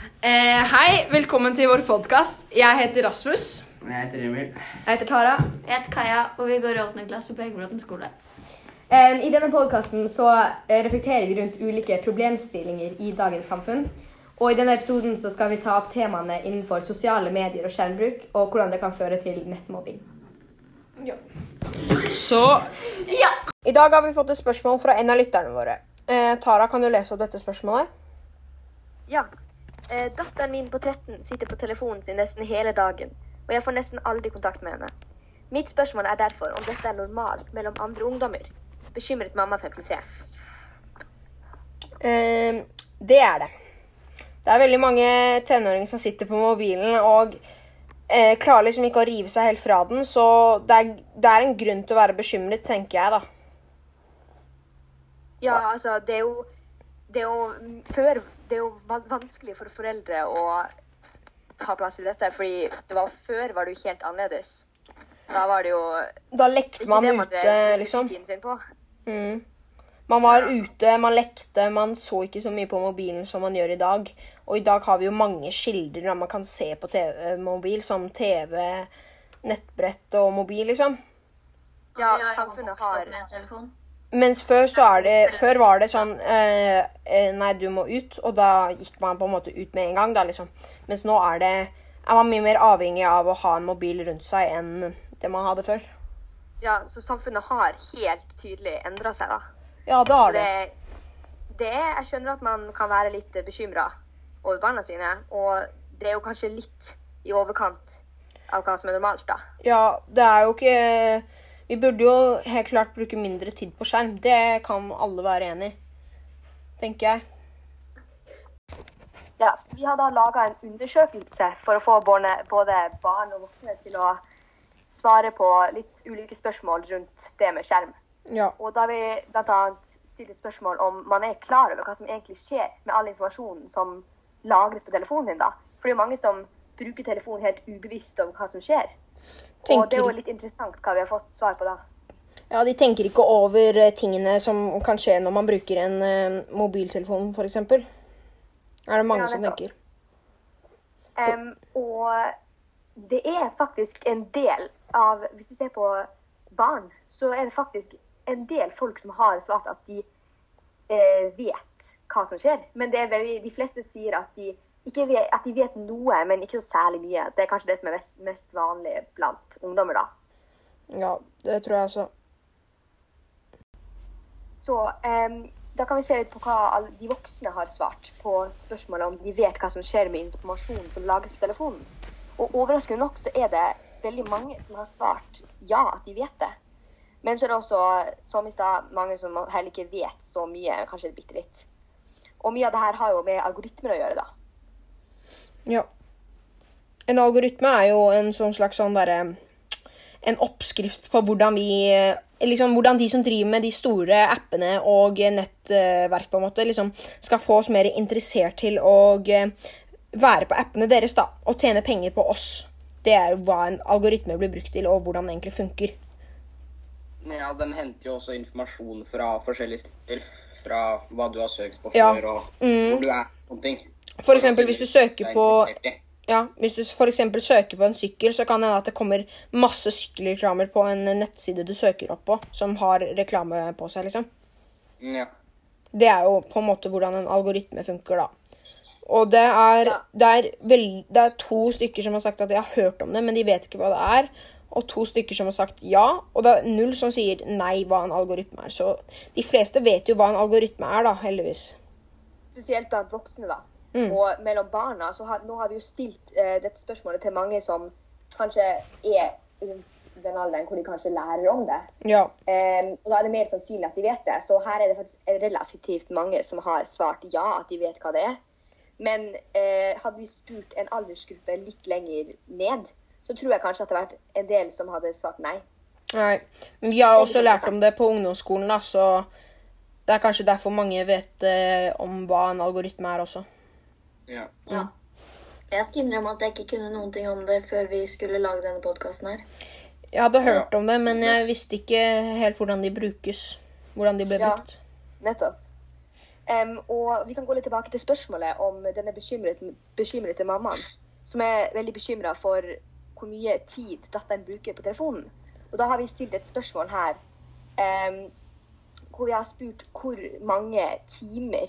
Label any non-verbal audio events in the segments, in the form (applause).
Eh, hei, velkommen til vår podkast. Jeg heter Rasmus. Jeg heter Emil. Jeg heter Tara. Jeg heter Kaja, og vi går i 8. klasse på Eggebråten skole. Eh, I denne podkasten reflekterer vi rundt ulike problemstillinger i dagens samfunn. Og I denne episoden så skal vi ta opp temaene innenfor sosiale medier og skjermbruk, og hvordan det kan føre til nettmobbing. Ja. Så Ja! I dag har vi fått et spørsmål fra en av lytterne våre. Eh, Tara, kan du lese opp dette spørsmålet? Ja. Eh, datteren min på 13 sitter på telefonen sin nesten hele dagen, og jeg får nesten aldri kontakt med henne. Mitt spørsmål er derfor om dette er normalt mellom andre ungdommer. Bekymret mamma 53. Eh, det er det. Det er veldig mange tenåringer som sitter på mobilen og eh, klarer liksom ikke å rive seg helt fra den, så det er, det er en grunn til å være bekymret, tenker jeg, da. Ja, altså, det er jo Det er jo før Det er jo vanskelig for foreldre å ta plass i dette, fordi det var før var det jo helt annerledes. Da var det jo Da lekte man man ute, liksom. sin på. Mm. Man var ute, man lekte, man så ikke så mye på mobilen som man gjør i dag. Og i dag har vi jo mange kilder da man kan se på TV, mobil, som TV, nettbrett og mobil, liksom. Ja, samfunnet har med telefon. Mens før så det Før var det sånn eh, eh, Nei, du må ut. Og da gikk man på en måte ut med en gang, da, liksom. Mens nå er det er man mye mer avhengig av å ha en mobil rundt seg enn det man hadde før. Ja, så samfunnet har helt tydelig endra seg, da. Ja, det har det. det, det Jeg skjønner at man kan være litt bekymra over barna sine, og det er jo kanskje litt i overkant av hva som er normalt, da. Ja, det er jo ikke Vi burde jo helt klart bruke mindre tid på skjerm. Det kan alle være enig i, tenker jeg. Ja, Vi har da laga en undersøkelse for å få både, barn og voksne til å svare på litt ulike spørsmål rundt det med skjerm. Ja. Og da har vi bl.a. stilt spørsmål om man er klar over hva som egentlig skjer med all informasjonen som lagres på telefonen din. da. For det er jo mange som bruker telefonen helt ubevisst om hva som skjer. Og det er jo litt interessant hva vi har fått svar på da. ja, de tenker ikke over eh, tingene som kan skje når man bruker en uh, mobiltelefon, f.eks. Er det mange Ja, som tenker. Um, og det er faktisk en del av Hvis du ser på barn, så er det faktisk en del folk som har svart at de eh, vet hva som skjer. Men det veldig, de fleste sier at de, ikke at de vet noe, men ikke så særlig mye. Det er kanskje det som er mest, mest vanlig blant ungdommer. da. Ja, det tror jeg også. Så um, da kan vi se litt på hva de voksne har svart på spørsmålet om de vet hva som skjer med informasjonen som lages på telefonen. Og overraskende nok så er det veldig mange som har svart ja, at de vet det. Men så er det også, som i stad, mange som heller ikke vet så mye, kanskje bitte litt. Og mye av det her har jo med algoritmer å gjøre, da. Ja. En algoritme er jo en sånn slags sånn derre En oppskrift på hvordan vi Liksom hvordan de som driver med de store appene og nettverk, på en måte, liksom skal få oss mer interessert til å være på appene deres, da. Og tjene penger på oss. Det er jo hva en algoritme blir brukt til, og hvordan den egentlig funker. Ja, den henter jo også informasjon fra forskjellige steder. Fra hva du har søkt på Ja. før, og Mm. hvor du er. Sånne ting. For eksempel hvis du søker på. Ja, Hvis du for søker på en sykkel, så kan det hende at det kommer masse sykkelreklamer på en nettside du søker opp på, som har reklame på seg, liksom. Ja. Det er jo på en måte hvordan en algoritme funker, da. Og det er, det er, vel- det er to stykker som har sagt at de har hørt om det, men de vet ikke hva det er. Og to stykker som har sagt ja, og det er null som sier nei hva en algoritme er. Så de fleste vet jo hva en algoritme er, da, heldigvis. spesielt blant voksne, da. Mm. Og mellom barna. så har, Nå har vi jo stilt eh, dette spørsmålet til mange som kanskje er rundt den alderen hvor de kanskje lærer om det. Ja. Em, og da er det mer sannsynlig at de vet det. Så her er det faktisk relativt mange som har svart ja, at de vet hva det er. Men eh, hadde vi spurt en aldersgruppe litt lenger ned, så tror jeg kanskje at det hadde vært en del som hadde svart nei. Nei. Men vi har også lært om det på ungdomsskolen, da, så det er kanskje derfor mange vet eh, om hva en algoritme er også. Ja. Ja. Jeg skal innrømme at jeg ikke kunne noen ting om det før vi skulle lage denne podkasten her. Jeg hadde hørt om det, men jeg visste ikke helt hvordan de brukes. Hvordan de ble Ja. brukt. Nettopp. Um, og vi kan gå litt tilbake til spørsmålet om denne bekymrete, bekymrete mammaen, som er veldig bekymra for hvor mye tid datteren bruker på telefonen. Og da har vi stilt et spørsmål her um, hvor vi har spurt hvor mange timer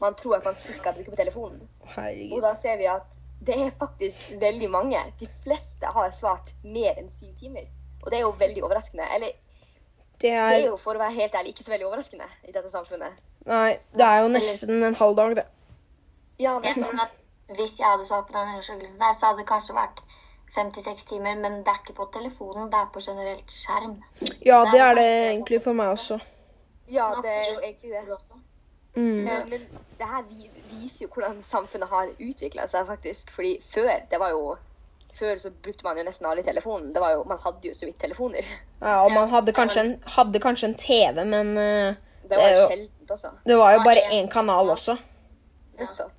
man tror at man cirka bruker på telefonen. Og da ser vi at det er faktisk veldig mange. De fleste har svart mer enn syv timer. Og det er jo veldig overraskende. Eller Det det er er jo for å være helt ærlig ikke så veldig overraskende i dette samfunnet. Nei, det er jo nesten en halv dag, det. Ja, det er tror (laughs) at Hvis jeg hadde svart på den undersøkelsen, der, så hadde det kanskje vært 56 timer. Men det er ikke på telefonen, det er på generelt skjerm. Ja, det er det egentlig for meg også. ja, det er jo egentlig det. Mm. Men, Men det her viser jo hvordan samfunnet har utvikla seg, faktisk. Fordi før, det var jo Før så brukte man jo nesten aldri telefonen. Det var jo, man hadde jo så vidt telefoner. Ja, og man hadde kanskje en, hadde kanskje en TV, men uh, Det var Det jo jo- sjeldent også. det var jo bare én kanal også. Nettopp.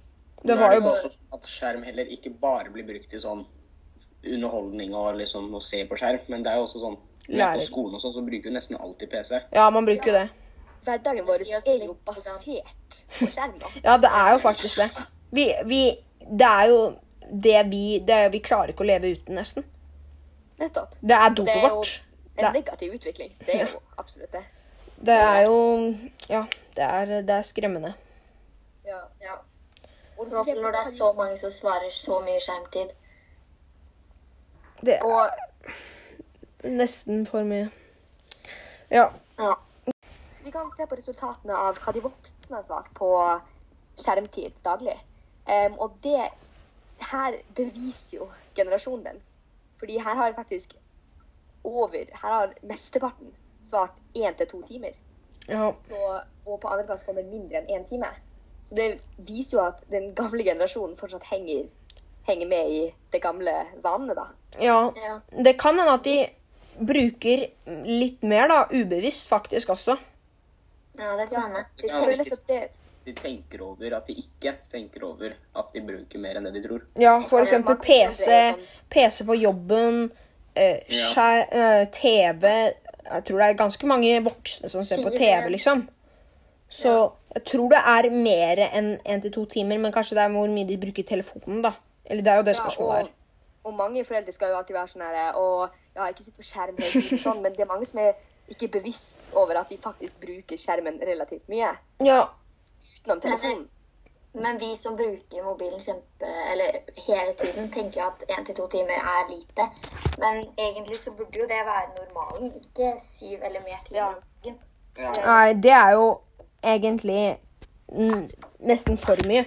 Det var jo også sånn at skjerm heller ikke bare blir brukt til sånn underholdning og liksom å se på skjerm, men det er jo også sånn Lærer. på skolen og sånn, så bruker du nesten alltid PC. Ja, man bruker jo det. Hverdagen vår er jo basert på skjerm. Ja, det er jo faktisk det. Vi, vi Det er jo det vi det, Vi klarer ikke å leve uten, nesten. Nettopp. Det er dopet vårt. Det er jo en negativ utvikling. Det er jo absolutt det. det er jo Ja, det er, det er skremmende. Ja. Ja. Fall når det er så mange som svarer så mye skjermtid. Det er Og nesten for mye. Ja. Vi kan se på resultatene av hva de voksne har svart på skjermtid daglig. Um, og det her beviser jo generasjonen deres. Fordi her har faktisk over Her har mesteparten svart én til to timer. ja. Så, og på andreplass kommer mindre enn én time. Så det viser jo at den gamle generasjonen fortsatt henger, henger med i det gamle vanene, da. Ja. Ja. Det kan hende at de bruker litt mer, da. Ubevisst faktisk også. Ja, det kan hende. Jeg De tenker over at de ikke tenker over at de bruker mer enn det de tror. Ja, for eksempel er PC, sånn- PC på jobben, eh, skjær, eh, TV Jeg tror det er ganske mange voksne som ser på TV, liksom. Så jeg tror det er mer enn én til to timer, men kanskje det er hvor mye de bruker telefonen, da. Eller det er jo det spørsmålet og, Ja, og mange foreldre skal jo alltid være sånn her Og ja, ikke sitte på skjerm sånn, men det er mange som er ikke bevisst over at de faktisk bruker skjermen relativt mye Ja, utenom telefonen. Men vi som bruker mobilen kjempe, eller hele tiden, tenker jo at én til to timer er lite. Men egentlig så burde jo det være normalen, ikke syv eller mer timer. Ja. Ja. Nei, det er jo egentlig nesten for mye,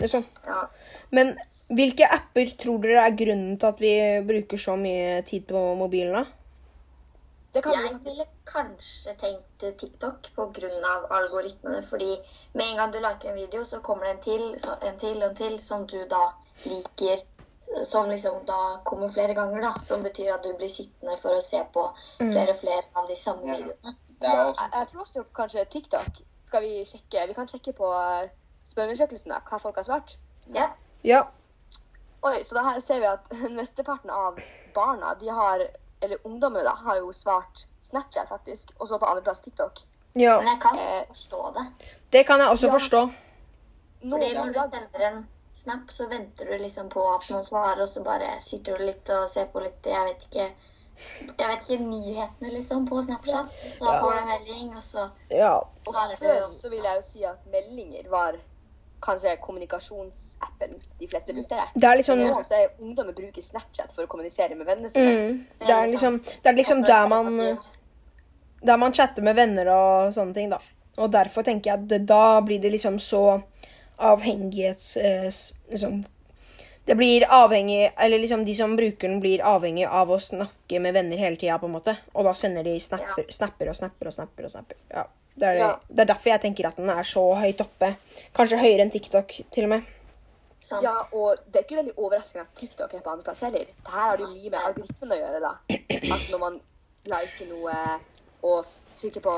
liksom. Ja. Men hvilke apper tror dere er grunnen til at vi bruker så mye tid på mobilen, da? Det kan Jeg ville kanskje tenkt TikTok pga. algoritmene. Fordi med en gang du liker en video, så kommer det en til, så en til og en til som du da liker. Som liksom da kommer flere ganger, da. Som betyr at du blir sittende for å se på flere og flere av de samme Ja. videoene. Også jeg, jeg tror også kanskje TikTok skal vi sjekke. Vi kan sjekke på eh, spørreundersøkelsen hva folk har svart. Ja. Ja. Oi, så da her ser vi at (laughs) mesteparten av barna, de har, eller ungdommene da, har jo svart Snapchat faktisk, og så på andreplass TikTok. ja. Men jeg kan ikke forstå det. Det kan jeg også Ja. forstå. Fordi når du sender en snap, så venter du liksom på at noen svarer, og så bare sitter du litt og ser på litt Jeg vet ikke jeg vet ikke, nyhetene liksom på Snapchat. Så Ja. får du melding, og så Ja. Og før så vil jeg jo si at meldinger var kanskje kommunikasjonsappen de fleste bruker. det. Er liksom Nå så er ungdommer bruker Snapchat for å kommunisere med vennene sine. mm, Det er liksom, det er liksom der man Der man chatter med venner og sånne ting, da. Og derfor tenker jeg at da blir det liksom så avhengighets... Eh, liksom Det blir avhengig Eller liksom de som bruker den, blir avhengig av å snakke med venner hele tida, på en måte. Og da sender de snapper, snapper og snapper og snapper. og snapper. Ja. Det, er, Ja. det er derfor jeg tenker at den er så høyt oppe. Kanskje høyere enn TikTok, til og med. Sant. Ja, og det er ikke veldig overraskende at TikTok er på andreplass heller. Det her har jo mye med algoritmen å gjøre, da. At når man liker noe og trykker på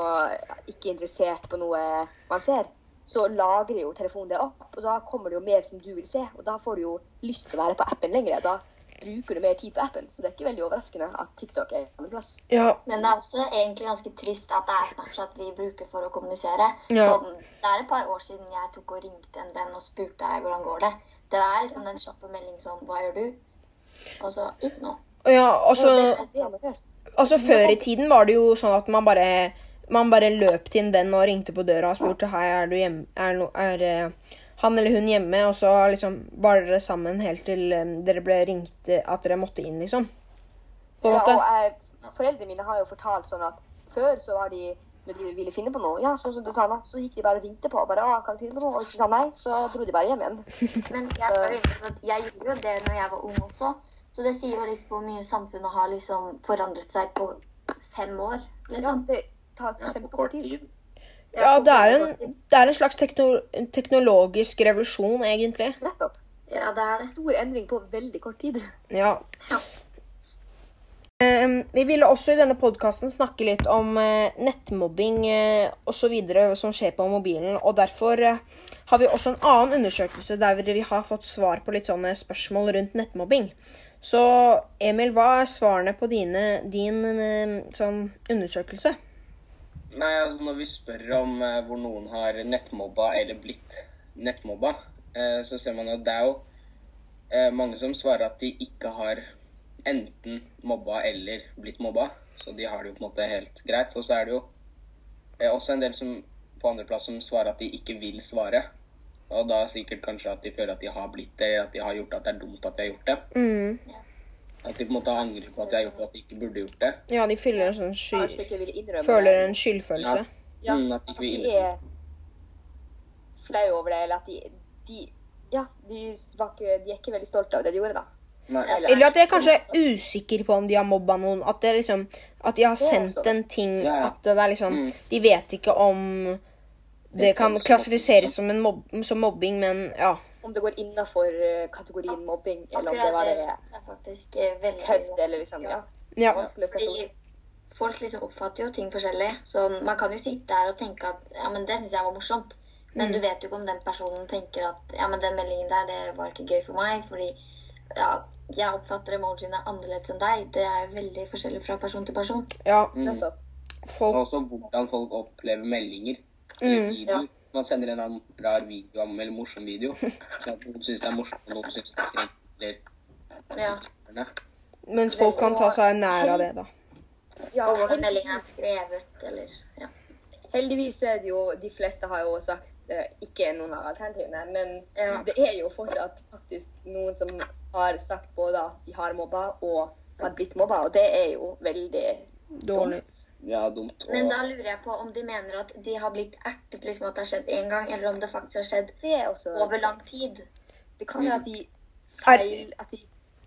'ikke interessert' på noe man ser, så lagrer jo telefonen det opp. Og da kommer det jo mer som du vil se, og da får du jo lyst til å være på appen lenger. Da bruker du mer tid på appen. Så det er ikke veldig overraskende at TikTok er andreplass. Ja. Men det er også egentlig ganske trist at det er Snapchat vi bruker for å kommunisere. Ja. Så det er et par år siden jeg tok og ringte en venn og spurte deg hvordan går det. Det er liksom den kjappe melding sånn Hva gjør du? Og så ikke noe. ja altså, altså Før i tiden var det jo sånn at man bare man bare løp til en venn og ringte på døra og spurte hei, er du hjemme, er, no, er eh, han eller hun hjemme, og så liksom var dere sammen helt til eh, dere ble ringt eh, at dere måtte inn, liksom. På en Ja, måte. og jeg, foreldrene mine har jo fortalt sånn at før så var de når de ville finne på noe, ja, sånn som du sa nå, så gikk de bare og ringte på. bare, å, kan du finne på noe? Og hvis de sa nei, så dro de bare hjem igjen. (laughs) Men jeg, skal innrømme at jeg gjorde jo det når jeg var ung også. Så det sier jo litt på hvor mye samfunnet har liksom forandret seg på fem år. liksom. Ja, det tar Ja, kjempekort tid. tid. Ja, det er en, det er en slags teknolo teknologisk revolusjon, egentlig. Nettopp. Ja, det er en Stor endring på veldig kort tid. Ja. Ja. Um, vi ville også i denne podkasten snakke litt om uh, nettmobbing uh, osv. som skjer på mobilen. Og derfor uh, har vi også en annen undersøkelse der vi har fått svar på litt sånne spørsmål rundt nettmobbing. Så Emil, hva er svarene på dine, din uh, sånn undersøkelse? Nei, altså Når vi spør om eh, hvor noen har nettmobba eller blitt nettmobba, eh, så ser man at det er jo eh, mange som svarer at de ikke har enten mobba eller blitt mobba. Så de har det jo på en måte helt greit. Og så er det jo eh, også en del som på andreplass som svarer at de ikke vil svare. Og da sikkert kanskje at de føler at de har blitt det, at de har gjort at det er dumt at de har gjort det. Mm. At de på en måte angrer på at de har gjort det, at de ikke burde gjort det. Ja, de føler en sånn sky, Kanskje ikke vil innrømme føler en skyldfølelse. Ja, Mm, at de At de er flau over det, eller at de, de Ja, de, var ikke, de er ikke veldig stolte av det de gjorde, da. Nei. Eller at de er kanskje usikre på om de har mobba noen. At, det liksom, at de har sendt en ting Ja, ja. At det er liksom Mm. De vet ikke om det kan klassifiseres som, en mobb, som mobbing, men ja. Om det går innafor kategorien mobbing, eller om det Akkurat bare det jeg faktisk er veldig kødd, eller liksom Ja. ja. Vanskelig å sette Fordi ord. folk liksom oppfatter jo ting forskjellig. Så man kan jo sitte der og tenke at ja, men det syns jeg var morsomt. Men du vet jo ikke om den personen tenker at ja, men den meldingen der, det var ikke gøy for meg. Fordi ja, jeg oppfatter emojiene annerledes enn deg. Det er jo veldig forskjellig fra person til person. ja. Mm. Folk også hvordan folk opplever meldinger. Eller Mm, videoer. Man sender en rar video eller morsom video. (laughs) Så at noen syns det er morsomt, og noen syns det er skremmende. Ja. Mens folk kan ta seg nær av det, da. Ja, Og hvordan er skrevet, eller ja. Heldigvis er det jo De fleste har jo sagt eh, ikke noen av alternativene, men Ja. det er jo fortsatt faktisk noen som har sagt både at de har mobba og har blitt mobba, og det er jo veldig Dårlig. dumt. Ja, dumt. Og, Men da lurer jeg på om de mener at de har blitt ertet, liksom at det har skjedd én gang, eller om det faktisk har skjedd Det er også over lang tid. Det kan være at de Er- feil At de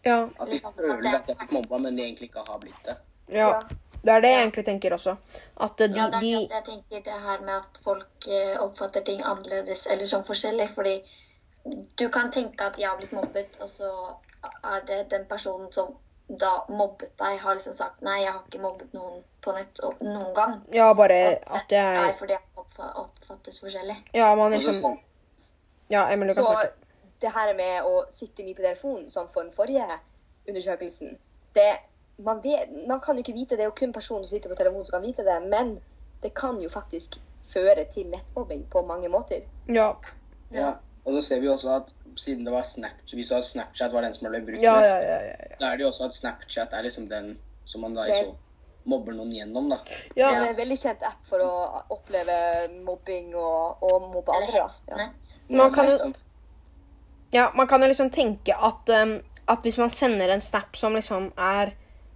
Ja. at de føler at de har blitt mobba, men de egentlig ikke har blitt det. ja. Det er det jeg egentlig tenker også. At de, Ja, det er de det jeg tenker det her med at folk eh, oppfatter ting annerledes eller som forskjellig. Fordi du kan tenke at jeg har blitt mobbet, og så er det den personen som da mobbet deg, har liksom sagt nei, jeg har ikke mobbet noen på nett noen gang. Ja, bare at det Nei, er fordi jeg oppfattes forskjellig. Ja, man liksom ser- Ja, Emil, du kan Så snakke. det her med å sitte mye på telefonen, som for den forrige undersøkelsen det, man, vet, man kan jo ikke vite, det er jo kun personen som sitter på telefonen som kan vite det, men det kan jo faktisk føre til nettmobbing på mange måter. Ja. Ja. Og så ser vi også at siden det var Snapchat, vi så at Snapchat var den som ble brukt Ja, mest, ja, ja. ja, ja. da er det jo også at Snapchat er liksom den som man da i så mobber noen gjennom, da. ja. Det er en veldig kjent app for å oppleve mobbing og, og mobbe andre. da. Ja. Man kan jo- Ja, man kan jo liksom tenke at, um, at hvis man sender en snap som liksom er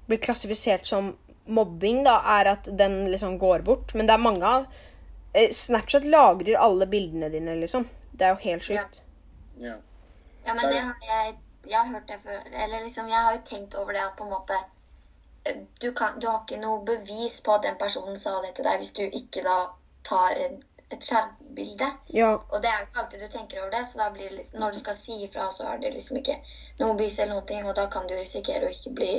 blir klassifisert som mobbing, da, er at den liksom går bort. Men det er mange av eh, Snapchat lagrer alle bildene dine, liksom. Det er jo helt sjukt. ja. Ja, men det har jeg, jeg har hørt det før. Eller liksom, jeg har jo tenkt over det at på en måte eh, du, kan, du har ikke noe bevis på at den personen sa det til deg, hvis du ikke da tar en, et skjermbilde. Ja. Og det er jo ikke alltid du tenker over det, så da blir det liksom, når du skal si ifra, så er det liksom ikke noe bevis eller noen ting, og da kan du risikere å ikke bli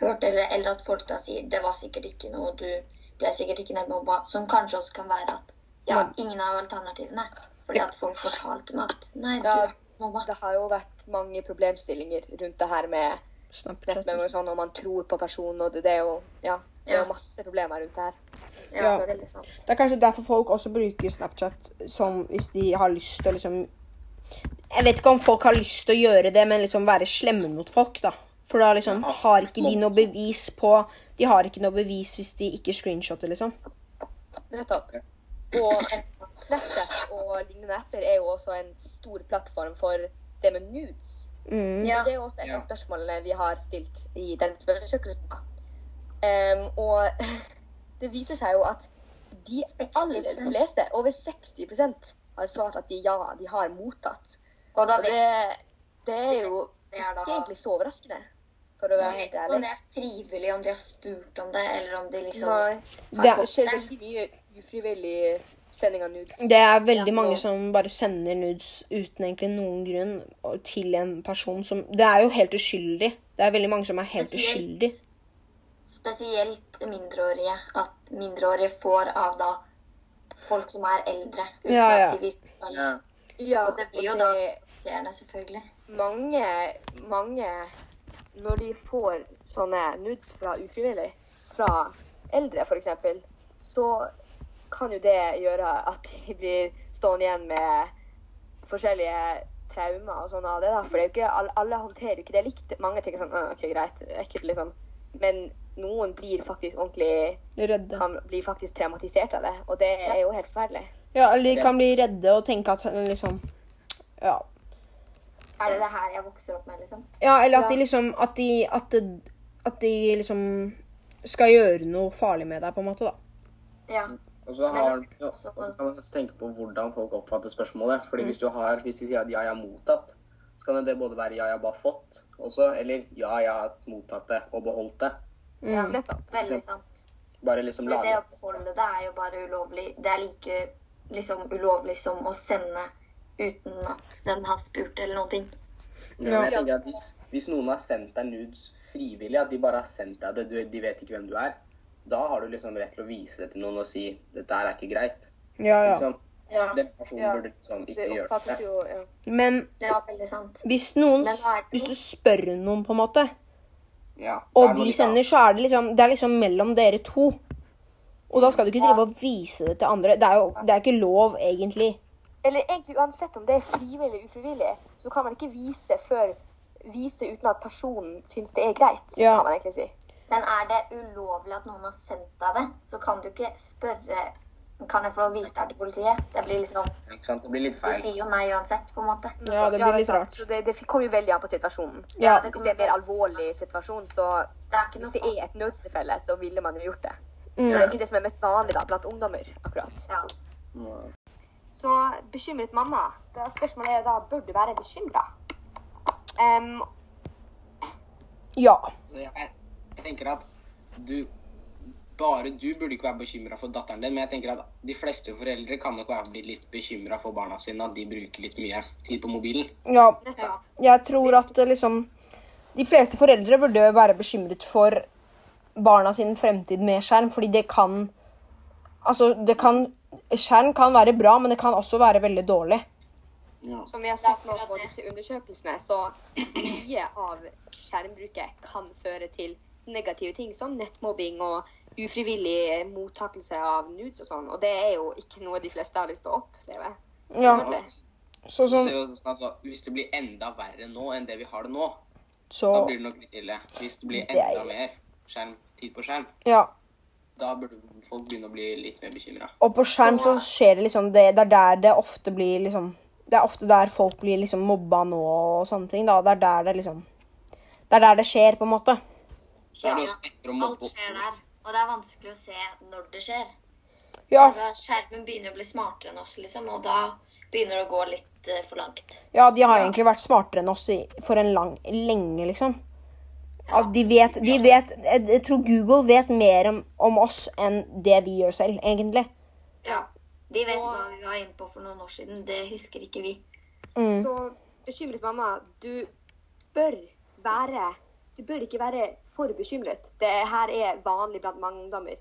hørt, eller, eller at folk da sier det var sikkert ikke noe, du ble sikkert ikke nedmobba, som kanskje også kan være at ja, ingen av alternativene. Fordi at folk fortalte meg at nei, du Ja. mobba. Det har jo vært mange problemstillinger rundt det her med Snapchat. nettmemo og sånn, og man tror på personen, og det, det er jo Ja, det er jo masse problemer rundt det her. Ja. Det er. Det er kanskje derfor folk også bruker Snapchat som hvis de har lyst til å liksom Jeg vet ikke om folk har lyst til å gjøre det, men liksom være slemme mot folk, da. For da liksom har ikke de noe bevis på De har ikke noe bevis hvis de ikke screenshotter, liksom. Nettopp. Og Snapchat og lignende apper er jo også en stor plattform for det med nudes. Mm. Ja. Det er også et av spørsmålene vi har stilt i den undersøkelsen. Um, og (laughs) det viser seg jo at de aller fleste, over 60% har svart at de ja, de har mottatt. Og da det, det er jo det er da ikke egentlig så overraskende, for å være helt ærlig. om det er frivillig, om de har spurt om det, eller om de liksom Nei. Det, Det skjer veldig mye ufrivillig sending av nudes. det er veldig Ja. mange som bare sender nudes uten egentlig noen grunn til en person som Det er jo helt uskyldig. Det er veldig mange som er helt Spesielt- uskyldig. Spesielt mindreårige. At mindreårige får av da folk som er eldre. Uten Ja, ja. at de Ja. Ja, Og det blir jo da seerne, selvfølgelig. mange, mange Når de får sånne nudes fra ufrivillig, fra eldre f.eks., så kan jo det gjøre at de (laughs) blir stående igjen med forskjellige traumer og sånn av det. da, For det er jo ikke, alle, alle håndterer jo ikke det likt. Mange tenker sånn «Ah, OK, greit, ekkelt, liksom. Men noen blir faktisk ordentlig Redde. kan bli faktisk traumatisert av det, og det er jo helt forferdelig. Ja, eller de kan bli redde og tenke at liksom Ja. Er det det her jeg vokser opp med, liksom? Ja, eller at de liksom At de, at, de, at de liksom skal gjøre noe farlig med deg, på en måte, da. Ja. Og så har, er så kan man tenke på hvordan folk oppfatter spørsmålet. Fordi hvis du har, hvis de sier at ja, jeg har mottatt, så kan det både være ja, jeg har bare fått også, eller ja, jeg har mottatt det og beholdt det. ja. det Nettopp. Veldig sant. Bare liksom Men det å beholde det er jo bare ulovlig. Det er like liksom ulovlig som å sende uten at den har spurt eller noen ting. Ja, men jeg tenker at hvis, hvis noen har sendt deg nudes frivillig, at de bare har sendt deg det, de vet ikke hvem du er, da har du liksom rett til å vise det til noen og si dette er ikke greit. Ja, ja. Liksom, Ja, Den personen Ja. burde liksom ikke Det gjøre det. jo ja. Men det var veldig sant. hvis noen Men det Hvis du spør noen, på en måte, Ja, og de sender, så er det liksom Det er liksom mellom dere to. Og da skal du ikke drive og vise det til andre. Det er jo det er ikke lov, egentlig. Eller egentlig uansett om det er frivillig eller ufrivillig, så kan man ikke vise før vise uten at personen syns det er greit, Ja. kan man egentlig si. Men er det ulovlig at noen har sendt deg det, så kan du ikke spørre Kan jeg få vise det her til politiet? Det blir liksom Ikke sant? Det blir litt De Du sier jo nei uansett, på en måte. Ja, det blir litt rart. Så det, det kommer jo veldig an på situasjonen. Ja. det Hvis det er en mer alvorlig situasjon, så Det er ikke hvis det er et nødstilfelle, så ville man jo gjort det. Mm. Det er ikke det som er mest vanlig da, blant ungdommer, akkurat. Ja. Ja. Så bekymret mamma. Da spørsmålet er da, bør du være bekymra? Ja. Så jeg tenker at du bare du burde ikke være bekymra for datteren din, men jeg tenker at de fleste foreldre kan nok være blitt litt bekymra for barna sine, at de bruker litt mye tid på mobilen. ja. ja. Jeg tror at eh, liksom De fleste foreldre burde være bekymret for barna sin fremtid med skjerm, fordi det kan Altså, det kan Skjerm kan være bra, men det kan også være veldig dårlig. Ja. Som vi har sett nå på disse undersøkelsene, så mye av skjermbruket kan føre til negative ting som nettmobbing og ufrivillig mottakelse av nudes og sånn. Og det er jo ikke noe de fleste har lyst til å oppleve. Ja, så så sånn sånn at Hvis det blir enda verre nå enn det vi har det nå, Så da blir det nok litt ille. Hvis det blir Det er enda ille. mer skjerm, tid på skjerm, Ja. da burde folk begynne å bli litt mer bekymra. Og på skjerm så skjer det liksom det, det er der det ofte blir liksom Det er ofte der folk blir liksom mobba nå og sånne ting. da. Det er der det liksom Det er der det skjer, på en måte. Så er det å Alt skjer der. Og det er vanskelig å se når det skjer. Ja, Altså, skjermen begynner å bli smartere enn oss, liksom, og da begynner det å gå litt uh, for langt. ja de har egentlig vært smartere enn oss i, for en lang lenge, liksom. Ja. de vet, de vet jeg, jeg tror Google vet mer om, om oss enn det vi gjør selv, egentlig. Ja. De vet Og- hva vi var inne på for noen år siden. Det husker ikke vi. Mm. Så bekymret mamma, du bør være Du bør ikke være for bekymret. Det her er vanlig blant mange ungdommer.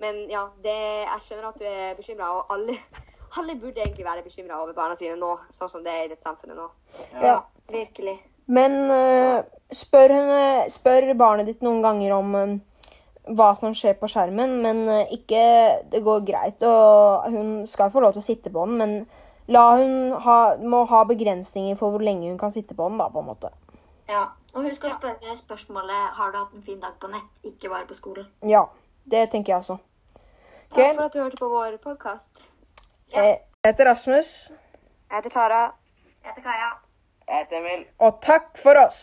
Men ja, det, jeg skjønner at du er bekymra, og alle, (laughs) alle burde egentlig være bekymra over barna sine nå, sånn som det er i dette samfunnet nå. Ja. Virkelig. Men uh, spør, henne, spør barnet ditt noen ganger om eh, hva som skjer på skjermen, men uh, ikke Det går greit, og hun skal få lov til å sitte på den, men la hun ha, må ha begrensninger for hvor lenge hun kan sitte på den, da, på en måte. Ja. Og husk å spørre spørsmålet har du hatt en fin dag på nett, ikke bare på skolen. Ja, det tenker jeg også. Okay. Takk for at du hørte på vår podkast. Ja. Jeg heter Rasmus, Jeg heter Klara. Jeg heter Kaja. Jeg heter Emil. og takk for oss!